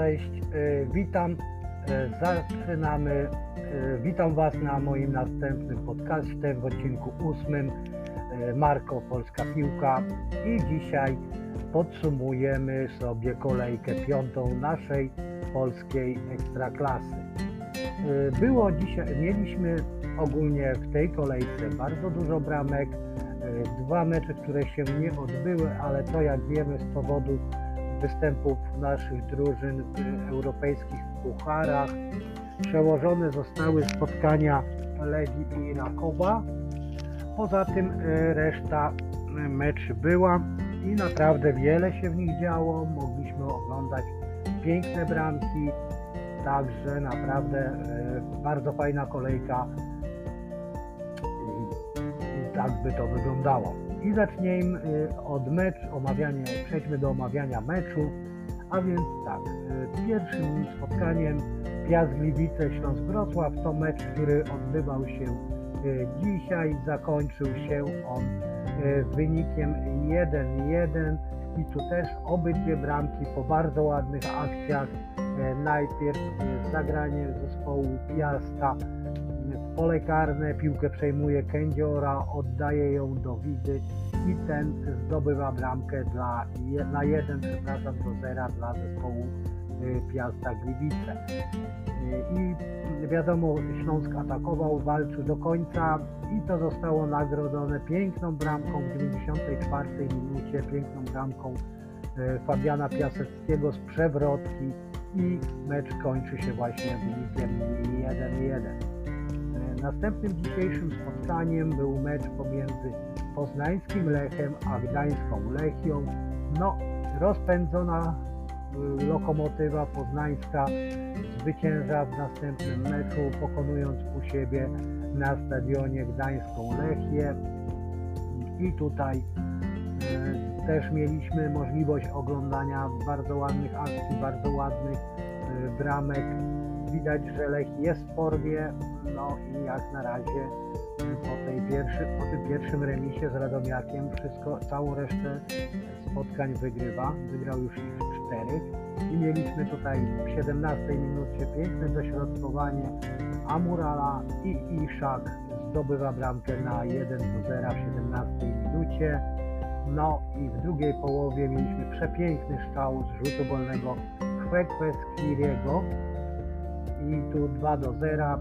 cześć, e, witam, e, zaczynamy, e, witam Was na moim następnym podcaście w odcinku ósmym Marko Polska Piłka. I dzisiaj podsumujemy sobie kolejkę piątą naszej polskiej ekstraklasy. Było dzisiaj, mieliśmy ogólnie w tej kolejce bardzo dużo bramek, dwa mecze, które się nie odbyły, ale to jak wiemy z powodu występów naszych drużyn w europejskich pucharach. Przełożone zostały spotkania Legii i Rakowa. Poza tym e, reszta e, meczy była i naprawdę wiele się w nich działo. Mogliśmy oglądać piękne bramki, także naprawdę e, bardzo fajna kolejka. I tak by to wyglądało. I zacznijmy y, od meczu, omawianie, przejdźmy do omawiania meczu. A więc tak, y, pierwszym spotkaniem Piast Gliwice Śląsk Wrocław to mecz, który odbywał się y, dzisiaj, zakończył się on wynikiem 1-1 i tu też obydwie bramki po bardzo ładnych akcjach. Najpierw zagranie zespołu Piasta pole karne, piłkę przejmuje Kędziora, oddaje ją do Widy i ten zdobywa bramkę dla, na jeden, przepraszam, do zera dla zespołu y, Piasta Gliwice. Y, I wiadomo, Śląsk atakował, walczył do końca i to zostało nagrodzone piękną bramką w 94 minucie, piękną bramką y, Fabiana Piaseckiego z przewrotki i mecz kończy się właśnie wynikiem 1-1. Następnym dzisiejszym spotkaniem był mecz pomiędzy poznańskim Lechem a gdańską Lechią. No, rozpędzona y, lokomotywa poznańska zwycięża w następnym meczu, pokonując u siebie na stadionie gdańską Lechię. I tutaj y, też mieliśmy możliwość oglądania bardzo ładnych akcji, bardzo ładnych y, bramek widać, że Lech jest w formie, no i jak na razie po, tej pierwszy, po tym pierwszym remisie z Radomiakiem wszystko, całą resztę spotkań wygrywa. Wygrał już ich czterech i mieliśmy tutaj w 17 minucie piękne dośrodkowanie Amurala i Iszak zdobywa bramkę na 1 do 0 w 17 minucie. No i w drugiej połowie mieliśmy przepiękny strzał z rzutu wolnego Kwekweskieriego i tu 2 do 0.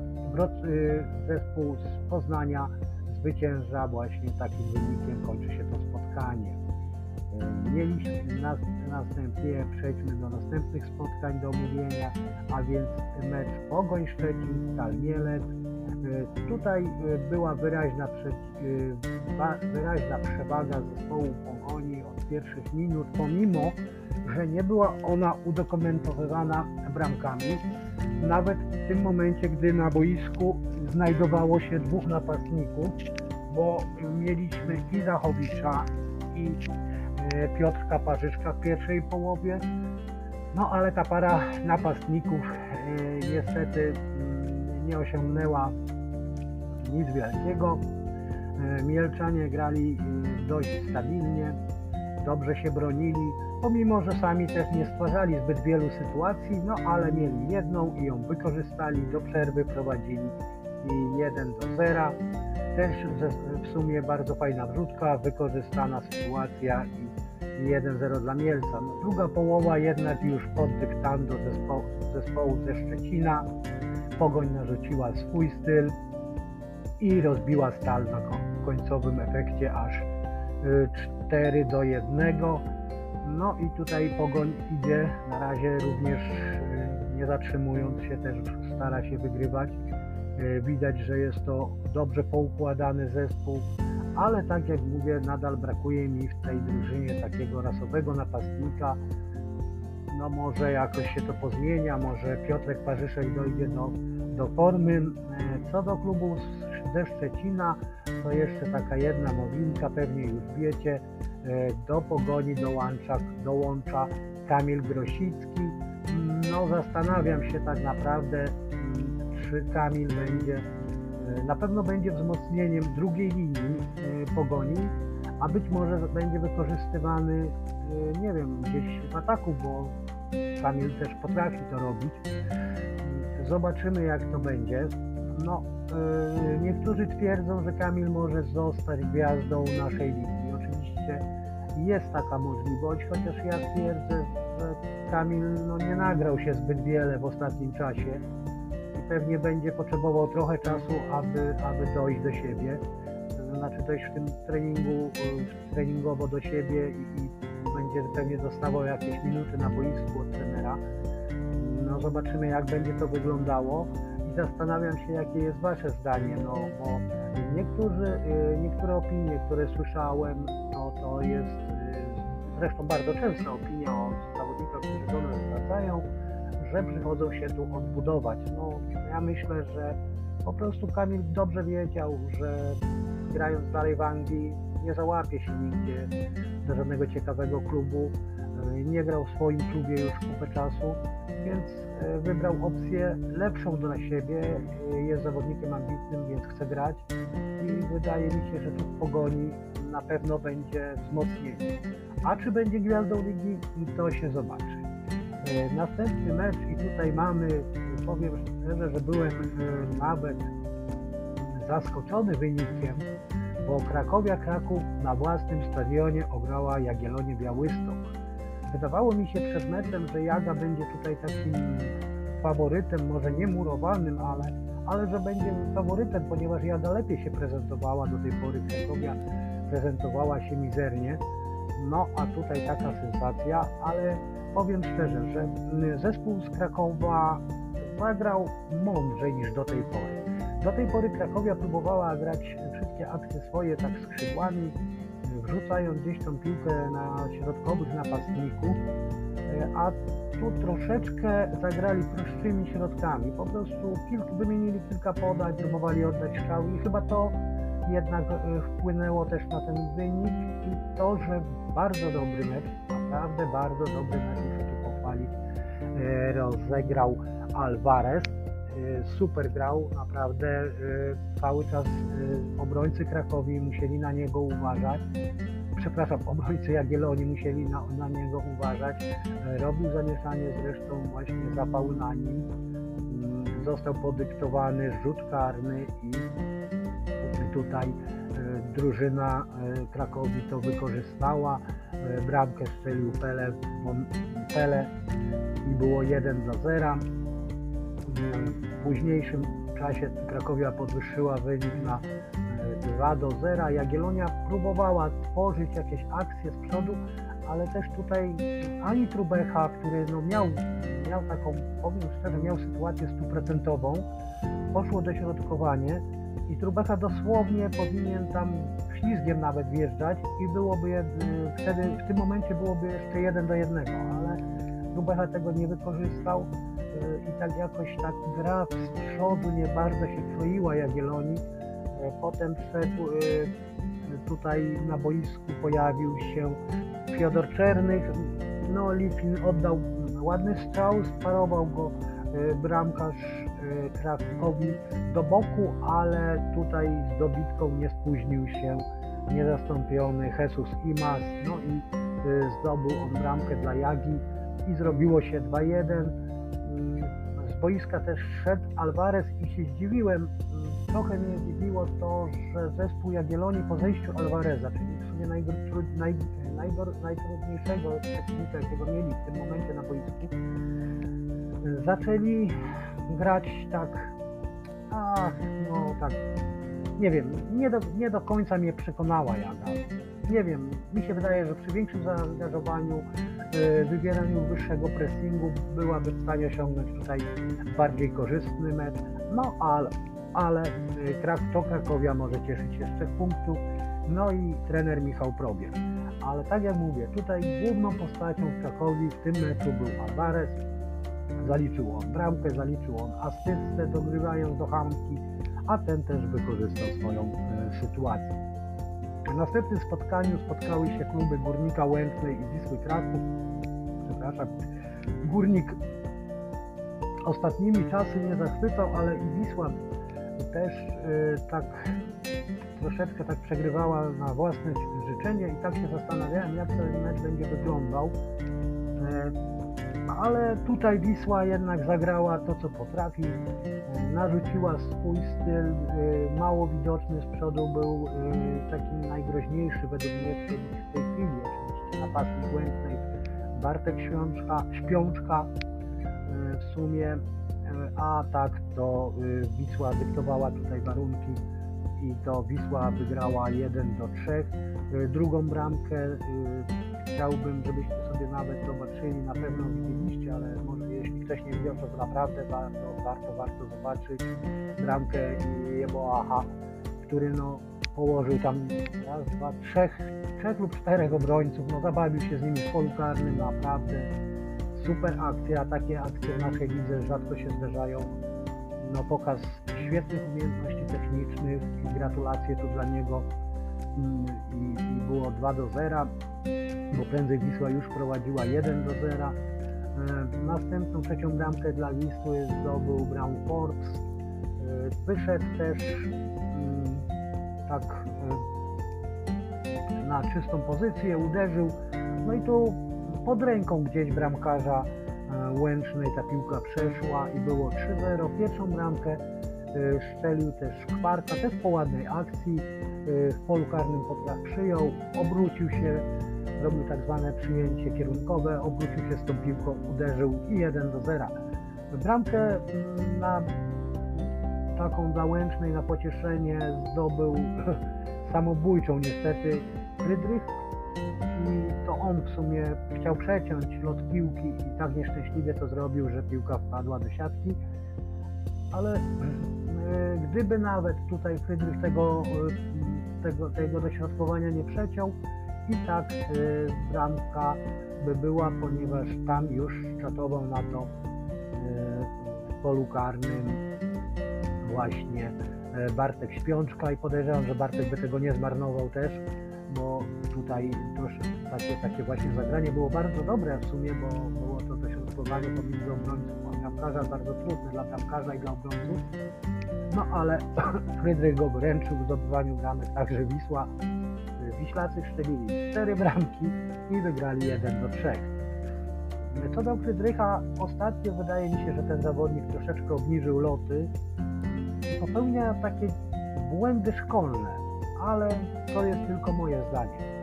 Y, zespół z Poznania zwycięża właśnie takim wynikiem, kończy się to spotkanie. Y, mieliśmy następnie, przejdźmy do następnych spotkań do omówienia, a więc mecz Pogoń Szczecin, Stal Mielec. Y, tutaj była wyraźna, wyraźna przewaga zespołu Pogoni od pierwszych minut, pomimo, że nie była ona udokumentowywana bramkami nawet w tym momencie, gdy na boisku znajdowało się dwóch napastników, bo mieliśmy i Zachowicza, i e, Piotrka Parzyszka w pierwszej połowie, no ale ta para napastników e, niestety mm, nie osiągnęła nic wielkiego. E, Mielczanie grali dość stabilnie, dobrze się bronili, pomimo że sami też nie stwarzali zbyt wielu sytuacji, no ale mieli jedną i ją wykorzystali, do przerwy prowadzili i 1 do 0. Też w sumie bardzo fajna wrzutka, wykorzystana sytuacja i 1-0 dla Mielca. No, druga połowa jednak już pod dyktando zespołu, zespołu ze Szczecina. Pogoń narzuciła swój styl i rozbiła stal na końcowym efekcie aż 4 y, do 1. No i tutaj Pogoń idzie na razie również y, nie zatrzymując się, też stara się wygrywać. Y, widać, że jest to dobrze poukładany zespół, ale tak jak mówię, nadal brakuje mi w tej drużynie takiego rasowego napastnika. No może jakoś się to pozmienia, może Piotrek Parzyszek dojdzie do, do formy. Y, co do klubu ze Szczecina, to jeszcze taka jedna nowinka, pewnie już wiecie, do pogoni dołącza, dołącza Kamil Grosicki. No zastanawiam się tak naprawdę, mm, czy Kamil będzie, e, na pewno będzie wzmocnieniem drugiej linii e, pogoni, a być może będzie wykorzystywany, nie wiem, gdzieś w ataku, bo Kamil też potrafi to robić. Zobaczymy jak to będzie. No, niektórzy twierdzą, że Kamil może zostać gwiazdą naszej ligi. Oczywiście jest taka możliwość, chociaż ja twierdzę, że Kamil no, nie nagrał się zbyt wiele w ostatnim czasie i pewnie będzie potrzebował trochę czasu, aby, aby dojść do siebie. To znaczy dojść w tym treningu, treningowo do siebie i, i będzie pewnie dostawał jakieś minuty na boisku od trenera. No zobaczymy jak będzie to wyglądało i zastanawiam się jakie jest Wasze zdanie, no bo niektórzy, niektóre opinie, które słyszałem, to jest zresztą bardzo częsta opinia od zawodników, którzy do nas wracają, że przychodzą się tu odbudować. No ja myślę, że po prostu Kamil dobrze wiedział, że grając dalej w Anglii nie załapie się nigdzie do żadnego ciekawego klubu. Nie grał w swoim klubie już kupę czasu, więc wybrał opcję lepszą dla siebie. Jest zawodnikiem ambitnym, więc chce grać i wydaje mi się, że tu w pogoni na pewno będzie wzmocnienie. A czy będzie gwiazdą ligi, to się zobaczy. Następny mecz i tutaj mamy, powiem szczerze, że byłem nawet zaskoczony wynikiem, bo Krakowia Kraków na własnym stadionie ograła Jagiellonię Białystok. Wydawało mi się przed meczem, że Jaga będzie tutaj takim faworytem, może nie murowanym, ale, ale że będzie faworytem, ponieważ Jaga lepiej się prezentowała do tej pory. Krakowia prezentowała się mizernie. No a tutaj taka sensacja, ale powiem szczerze, że zespół z Krakowa zagrał mądrzej niż do tej pory. Do tej pory Krakowia próbowała grać wszystkie akcje swoje tak skrzydłami, wrzucając gdzieś tą piłkę na środkowych napastników, a tu troszeczkę zagrali prostszymi środkami. Po prostu kilk, wymienili kilka podań, próbowali oddać strzały i chyba to jednak wpłynęło też na ten wynik i to, że bardzo dobry mecz, naprawdę bardzo dobry mecz, muszę tu pochwalić, rozegrał Alvarez. Super grał, naprawdę cały czas obrońcy Krakowi musieli na niego uważać. Przepraszam, obrońcy Jagiellonii musieli na, na niego uważać. Robił zamieszanie zresztą właśnie zapał na nim. Został podyktowany rzut karny i tutaj drużyna Krakowi to wykorzystała. Bramkę strzelił Pele, Pele i było 1 do 0. W późniejszym czasie Krakowia podwyższyła wynik na 2 do 0. Jagiellonia próbowała tworzyć jakieś akcje z przodu, ale też tutaj ani Trubecha, który no miał, miał taką, powiem szczerze, miał sytuację stuprocentową, poszło dośrodkowanie i Trubecha dosłownie powinien tam ślizgiem nawet wjeżdżać i byłoby wtedy w tym momencie byłoby jeszcze jeden do jednego, ale Trubecha tego nie wykorzystał i tak jakoś tak gra z przodu nie bardzo się kroiła Jagiellonii. Potem wszedł tutaj na boisku pojawił się Fiodor Czernych. No Litwin oddał ładny strzał, sparował go bramkarz Krakowi do boku, ale tutaj z dobitką nie spóźnił się niezastąpiony Jesus Imas. No i zdobył on bramkę dla Jagi i zrobiło się 2-1 z boiska też szedł Alvarez i się zdziwiłem. Trochę mnie zdziwiło to, że zespół Jagiellonii po zejściu Alvareza, czyli w sumie naj, naj, naj, najtrudniejszego przeciwnika, jakiego mieli w tym momencie na boisku, zaczęli grać tak, ach, no tak, nie wiem, nie do, nie do końca mnie przekonała Jaga. Nie wiem, mi się wydaje, że przy większym zaangażowaniu, wybieraniu wyższego pressingu byłaby w stanie osiągnąć tutaj bardziej korzystny mecz. No ale, ale to Krakowia może cieszyć się z trzech punktów. No i trener Michał Probierz. Ale tak jak mówię, tutaj główną postacią w Krakowi w tym meczu był Alvarez. Zaliczył on bramkę, zaliczył on asystę, dogrywając do Hamki, a ten też wykorzystał swoją e, sytuację. W następnym spotkaniu spotkały się kluby Górnika Łęcznej i Wisły Kraków. Przepraszam, Górnik ostatnimi czasy nie zachwycał, ale i Wisła też y, tak troszeczkę tak przegrywała na własne życzenie i tak się zastanawiałem, jak ten mecz będzie wyglądał. Ale tutaj Wisła jednak zagrała to, co potrafi. Narzuciła swój styl, e, mało widoczny z przodu był e, taki najgroźniejszy według mnie w tej, w tej chwili. Oczywiście napastnik Łęcznej Bartek Śpiączka, Śpiączka w sumie, a tak to Wisła dyktowała tutaj warunki i to Wisła wygrała 1 do 3. Drugą bramkę chciałbym, żebyście sobie nawet zobaczyli, na pewno widzieliście, ale może jeśli ktoś nie widział, to naprawdę warto, warto, warto zobaczyć bramkę Jeboaha, który no położył tam raz, dwa, trzech, trzech lub czterech obrońców, no zabawił się z nimi w polu karnym, naprawdę super akcja, takie akcje w naszej lidze rzadko się zdarzają. No pokaz świetnych umiejętności technicznych i gratulacje tu dla niego. Mm, i, i było 2 do 0 bo prędzej Wisła już prowadziła 1 do 0. E, następną trzecią bramkę dla Wisły zdobył Brown Forbes. E, wyszedł też mm, tak e, na czystą pozycję, uderzył. No i tu pod ręką gdzieś bramkarza Łęcznej ta piłka przeszła i było 3-0. Pierwszą bramkę strzelił też Kwarka, też po ładnej akcji w polu karnym Potrach przyjął, obrócił się zrobił tak zwane przyjęcie kierunkowe, obrócił się z tą piłką, uderzył i 1 do 0. Bramkę na taką załęcznej na pocieszenie zdobył samobójczą niestety Frydrych i to on w sumie chciał przeciąć lot piłki i tak nieszczęśliwie to zrobił, że piłka wpadła do siatki. Ale e, gdyby nawet tutaj Frydrych tego, e, tego, tego dośrodkowania nie przeciął, i tak y, bramka by była, ponieważ tam już czatował na to y, w polu karnym właśnie y, Bartek Śpiączka i podejrzewam, że Bartek by tego nie zmarnował też, bo tutaj takie, takie właśnie zagranie było bardzo dobre w sumie, bo było to dośrodkowanie pomiędzy obrońców a bramkarza bardzo trudne dla bramkarza i dla obrońców. No ale Frydrych go wręczył w zdobywaniu bramek, także Wisła Wiślacy strzelili 4 bramki i wygrali 1 do 3. Co do Frydrycha, ostatnio wydaje mi się, że ten zawodnik troszeczkę obniżył loty. Popełnia takie błędy szkolne, ale to jest tylko moje zdanie.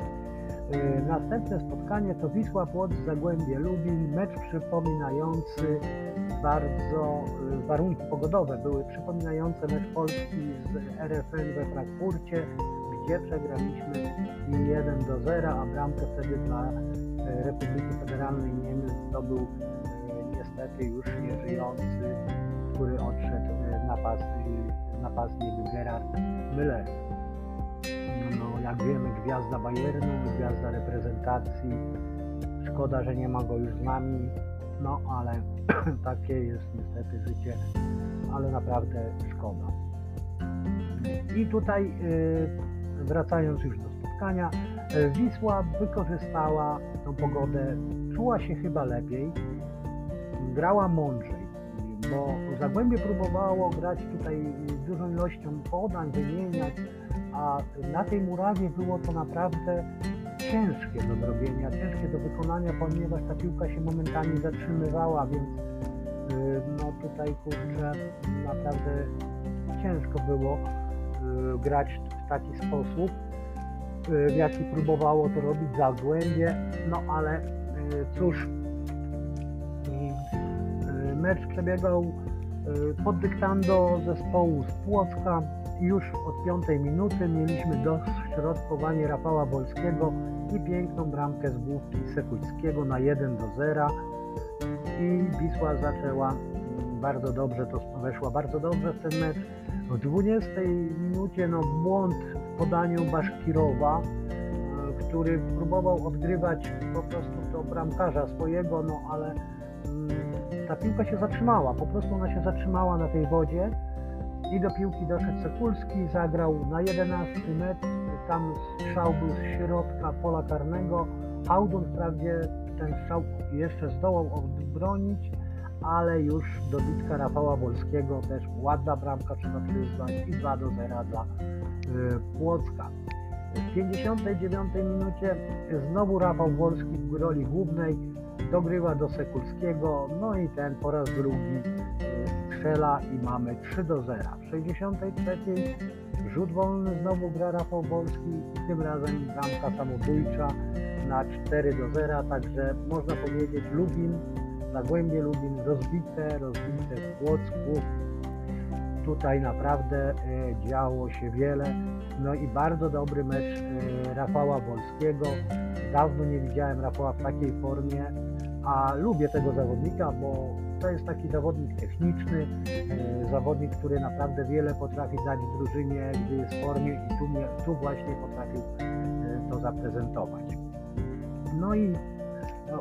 Y, następne spotkanie to Wisła Płoc Zagłębie Lubin, mecz przypominający bardzo, y, warunki pogodowe były przypominające mecz Polski z RFN we Frankfurcie gdzie przegraliśmy 1 do 0, a bramkę wtedy dla e, Republiki Federalnej Niemiec zdobył e, niestety już nieżyjący, który odszedł e, napastnik, Gerard Müller. No, jak wiemy, gwiazda Bayernu, gwiazda reprezentacji. Szkoda, że nie ma go już z nami, no ale takie jest niestety życie, ale naprawdę szkoda. I tutaj wracając już do spotkania, e, Wisła wykorzystała tą pogodę, czuła się chyba lepiej, grała mądrzej, bo Zagłębie próbowało grać tutaj dużą ilością podań, wymieniać, a na tej murawie było to naprawdę ciężkie do zrobienia, ciężkie do wykonania, ponieważ ta piłka się momentami zatrzymywała, więc y, no tutaj kurczę naprawdę ciężko było grać w taki sposób, y, w jaki próbowało to robić Zagłębie, no ale y, cóż, mecz przebiegał pod dyktando zespołu z Płocka. Już od piątej minuty mieliśmy dośrodkowanie Rafała Wolskiego i piękną bramkę z główki Sekuńskiego na 1 do 0 i Wisła zaczęła mm, bardzo dobrze, to weszła bardzo dobrze w ten mecz w 20 minucie no, błąd w podaniu Baszkirowa, e, który próbował odgrywać po prostu do bramkarza swojego, no ale mm, ta piłka się zatrzymała, po prostu ona się zatrzymała na tej wodzie i do piłki doszedł Sekulski, zagrał na 11 metr, tam strzał był z środka pola karnego, Haudun wprawdzie ten strzał jeszcze zdołał odbronić, ale już dobitka Rafała Wolskiego też ładna bramka trzeba przyznać i 2 do 0 dla y, Płocka. W 59 minucie znowu Rafał Wolski w roli głównej dogrywa do Sekulskiego, no i ten po raz drugi strzela i mamy 3 do 0. W 63 rzut wolny znowu gra Rafał Wolski i tym razem bramka samobójcza na 4 do 0, także można powiedzieć Lubin, Zagłębie Lubin rozbite, rozbite w Płocku. Tutaj naprawdę e, działo się wiele. No i bardzo dobry mecz e, Rafała Wolskiego. Dawno nie widziałem Rafała w takiej formie, a lubię tego zawodnika, bo to jest taki zawodnik techniczny, e, zawodnik, który naprawdę wiele potrafi dać drużynie, gdy jest w formie i tu, tu właśnie potrafił to zaprezentować. No i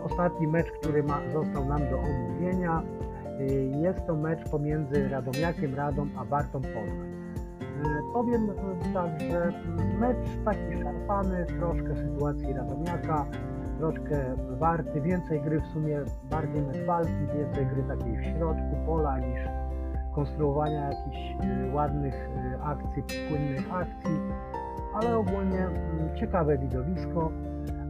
ostatni mecz, który ma, został nam do omówienia, y, jest to mecz pomiędzy Radomiakiem Radom a Wartą Poznań. Y, powiem y, tak, że mecz taki szarpany, troszkę sytuacji Radomiaka, troszkę warty, więcej gry w sumie, bardziej mecz walki, więcej gry takiej w środku pola niż konstruowania jakichś ładnych akcji, płynnych akcji, ale ogólnie mm, ciekawe widowisko.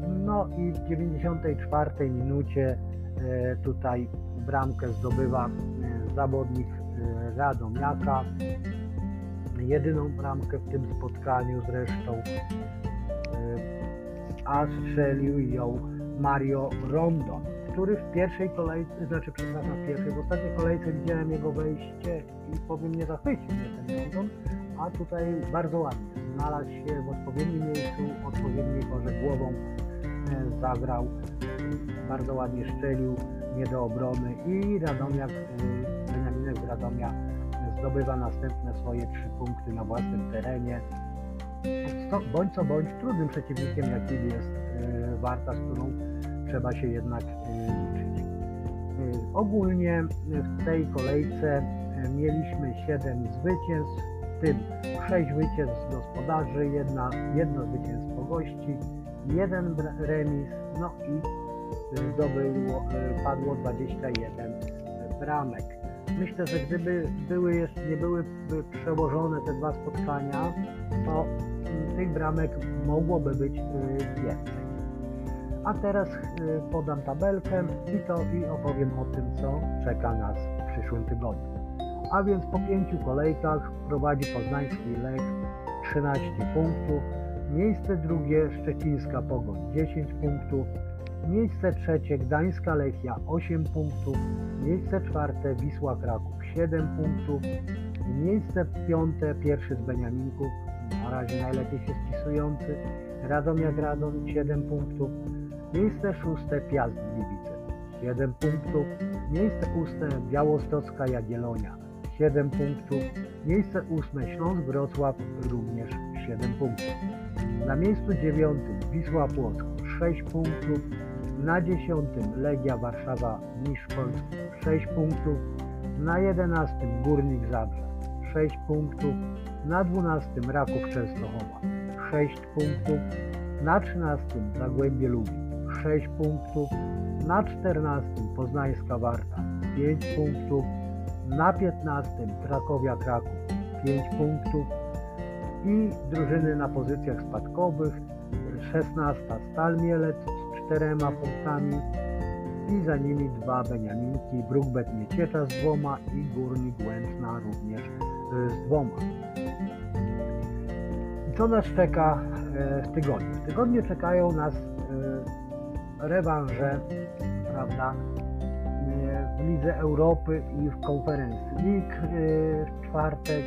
No i w 94 minucie e, tutaj bramkę zdobywa e, zawodnik e, Radomiaka. Jedyną bramkę w tym spotkaniu zresztą, a strzelił ją Mario Rondon, który w pierwszej kolejce, znaczy przepraszam, w pierwszej, w ostatniej kolejce widziałem jego wejście i powiem nie zachwycił mnie ten Rondon, a tutaj bardzo ładnie znalazł się w odpowiednim miejscu, odpowiedniej porze głową zagrał, bardzo ładnie szczelił, nie do obrony i Radomiak, y, Beniaminek z Radomia zdobywa następne swoje trzy punkty na własnym terenie. Bądź co bądź trudnym przeciwnikiem, jakim jest y, Warta, z którą trzeba się jednak liczyć. Ogólnie w tej kolejce mieliśmy 7 zwycięstw, w tym 6 zwycięstw gospodarzy, jedna, jedno zwycięstwo gości, jeden remis, no i zdobyło, y, padło 21 bramek. Myślę, że gdyby były jeszcze, nie były przełożone te dwa spotkania, to tych bramek mogłoby być y, więcej. A teraz podam tabelkę i to i opowiem o tym, co czeka nas w przyszłym tygodniu. A więc po pięciu kolejkach prowadzi poznański Lech 13 punktów, Miejsce drugie Szczecińska Pogoń 10 punktów. Miejsce trzecie Gdańska Lechia 8 punktów. Miejsce czwarte Wisła Kraków 7 punktów. Miejsce piąte pierwszy z Beniaminków, na razie najlepiej się spisujący, Radomiak Radom 7 punktów. Miejsce szóste Piast Gliwice 7 punktów. Miejsce ósme Białostocka Jagielonia 7 punktów. Miejsce ósme Śląsk Wrocław również 7 punktów. Na miejscu dziewiątym Wisła Płock 6 punktów. Na dziesiątym Legia Warszawa Niż Polski 6 punktów. Na jedenastym Górnik Zabrze 6 punktów. Na dwunastym Raków Częstochowa 6 punktów. Na trzynastym Zagłębie Lubin 6 punktów. Na czternastym Poznańska Warta 5 punktów. Na piętnastym Krakowia Kraków 5 punktów i drużyny na pozycjach spadkowych. 16 Stal Mielec z czterema punktami i za nimi dwa Beniaminki, Brookbet Mieciecza z dwoma i Górnik Łęczna również e, z dwoma. Co nas czeka e, w tygodniu? W tygodniu czekają nas e, rewanże, prawda, w Lidze Europy i w konferencji. Lig w czwartek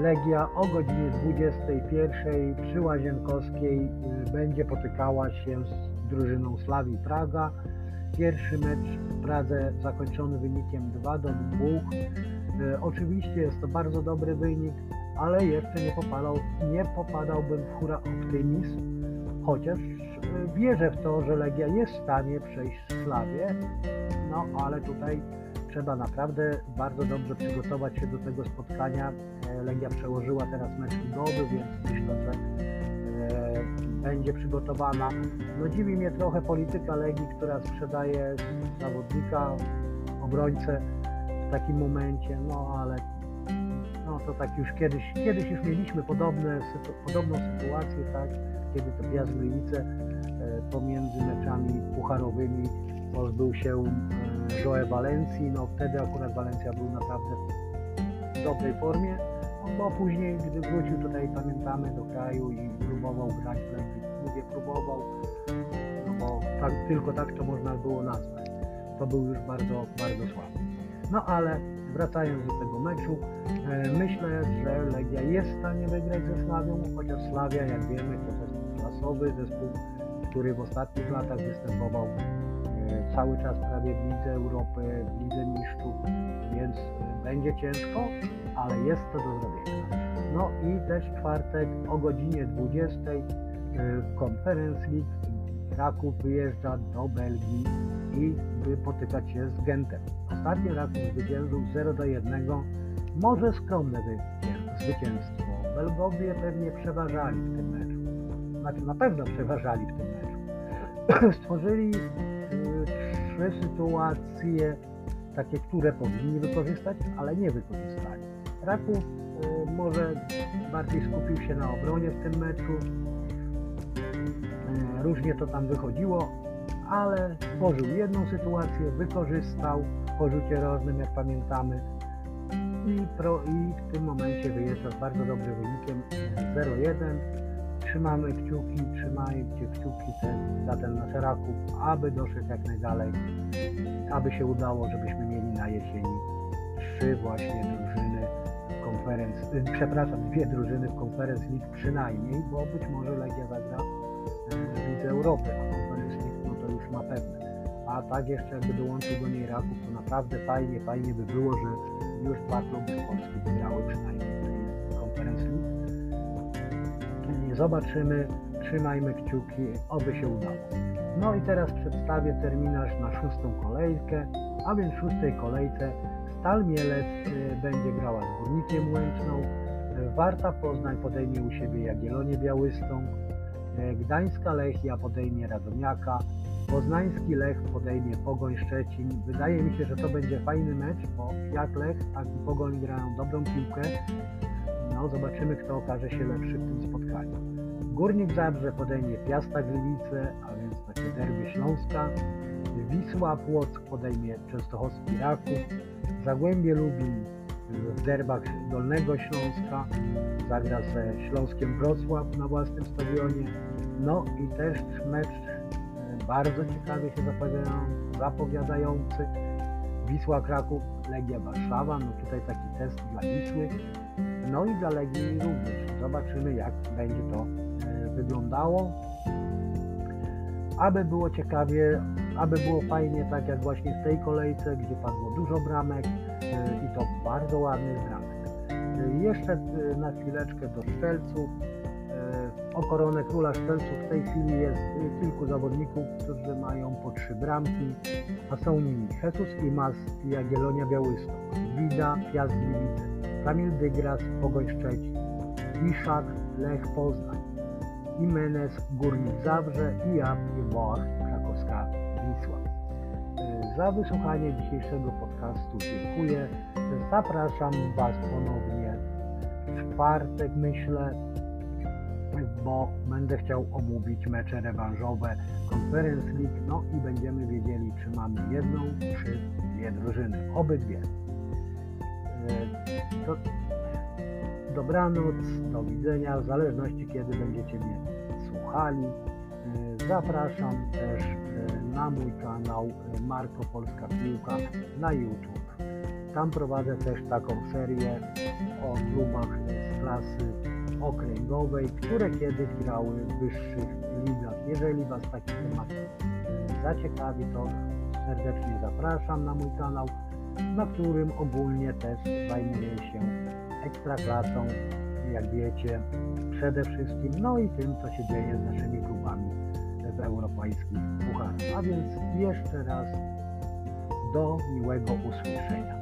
Legia o godzinie 21 przy Łazienkowskiej y, będzie potykała się z drużyną Slawii Praga. Pierwszy mecz w Pradze zakończony wynikiem 2 do 2. Y, oczywiście jest to bardzo dobry wynik, ale jeszcze nie, popadał, nie popadałbym w hura optymizm, chociaż y, wierzę w to, że Legia jest w stanie przejść Slawię, no ale tutaj trzeba naprawdę bardzo dobrze przygotować się do tego spotkania. E, Legia przełożyła teraz mecz ligowy, więc myślę, że e, będzie przygotowana. No dziwi mnie trochę polityka Legii, która sprzedaje zawodnika, obrońcę w takim momencie, no ale no to tak już kiedyś, kiedyś już mieliśmy podobne, podobną sytuację, tak, kiedy to Piast Gliwice e, pomiędzy meczami pucharowymi pozbył się e, Joe Valencji, no wtedy akurat Valencja był naprawdę w dobrej formie, bo później, gdy wrócił tutaj, pamiętamy, do kraju i próbował grać w mówię próbował, no bo tak, tylko tak to można było nazwać. To był już bardzo, bardzo słaby. No ale wracając do tego meczu, e, myślę, że Legia jest w stanie wygrać ze Slawią, chociaż Sławia, jak wiemy, to zespół klasowy, zespół, który w ostatnich latach występował cały czas prawie w Lidze Europy, w Lidze Mistrzów, więc e, będzie ciężko, ale jest to do zrobienia. No i też czwartek o godzinie 20 w Conference League wyjeżdża do Belgii i by potykać się z Gentem. Ostatnio Raków zwyciężył 0 do 1. Może skromne zwycięstwo. Belgowie pewnie przeważali w tym meczu. Znaczy na pewno przeważali w tym meczu. Stworzyli trzy sytuacje, takie, które powinni wykorzystać, ale nie wykorzystali. Raków y, może bardziej skupił się na obronie w tym meczu. Y, różnie to tam wychodziło, ale stworzył jedną sytuację, wykorzystał po rzucie rożnym, jak pamiętamy, i, pro, i w tym momencie wyjeżdża z bardzo dobrym wynikiem 0-1. Trzymamy kciuki, trzymajcie kciuki ten, za ten nasz Raków, aby doszedł jak najdalej, aby się udało, żebyśmy mieli na jesieni trzy właśnie drużyny w konferencji, y, przepraszam, dwie drużyny w konferencji League przynajmniej, bo być może Legia zagra y, w Lidze Europy, a konferencji League no to już na pewno. A tak jeszcze jakby dołączył do niej Raków, to naprawdę fajnie, fajnie by było, że już dwa kluby z Polski wygrały przynajmniej tej konferencji League. Zobaczymy, trzymajmy kciuki, oby się udało. No i teraz przedstawię terminarz na szóstą kolejkę, a więc w szóstej kolejce Stal Mielec y, będzie grała z Górnikiem Łęczną, Warta Poznań podejmie u siebie Jagiellonię Białystok, Gdańska Lechia podejmie Radomiaka, Poznański Lech podejmie Pogoń Szczecin. Wydaje mi się, że to będzie fajny mecz, bo jak Lech, tak i Pogoń grają dobrą piłkę. No, zobaczymy, kto okaże się lepszy w tym spotkaniu. Górnik Zabrze podejmie Piasta Gliwice, a więc takie derby Śląska. Wisła Płock podejmie Częstochowski Raków. Zagłębie Lubin w derbach Dolnego Śląska zagra ze Śląskiem Wrocław na własnym stadionie. No i też mecz e, bardzo ciekawie się zapowiadający. Wisła Kraków, Legia Warszawa, no tutaj taki test dla Wisły, no i dla Legii również. Zobaczymy jak będzie to wyglądało. Aby było ciekawie, aby było fajnie, tak jak właśnie w tej kolejce, gdzie padło dużo bramek e, i to bardzo ładnych bramek. Jeszcze na chwileczkę do strzelców. O koronę króla strzelców w tej chwili jest kilku zawodników, którzy mają po trzy bramki, a są nimi Jesus Imas i Jagiellonia Białystok, Wida, Piast Gliwice, Kamil Dygras, Pogoń Szczecin, Iszak, Lech Poznań, Imenes, Górnik Zabrze i i Boach, Krakowska Wisła. Za wysłuchanie dzisiejszego podcastu dziękuję. Zapraszam Was ponownie w czwartek, myślę, bo będę chciał omówić mecze rewanżowe Conference League, no i będziemy wiedzieli, czy mamy jedną, czy dwie drużyny, obydwie. E, to dobranoc, do widzenia, w zależności kiedy będziecie mnie słuchali. E, zapraszam też e, na mój kanał Marko Polska Piłka na YouTube. Tam prowadzę też taką serię o klubach z klasy okręgowej, które kiedyś grały w wyższych ligach. Jeżeli Was taki temat e, zaciekawi, to serdecznie zapraszam na mój kanał, na którym ogólnie też zajmuję się ekstraklasą, jak wiecie, przede wszystkim, no i tym, co się dzieje z naszymi klubami w europejskich pucharach. A więc jeszcze raz do miłego usłyszenia.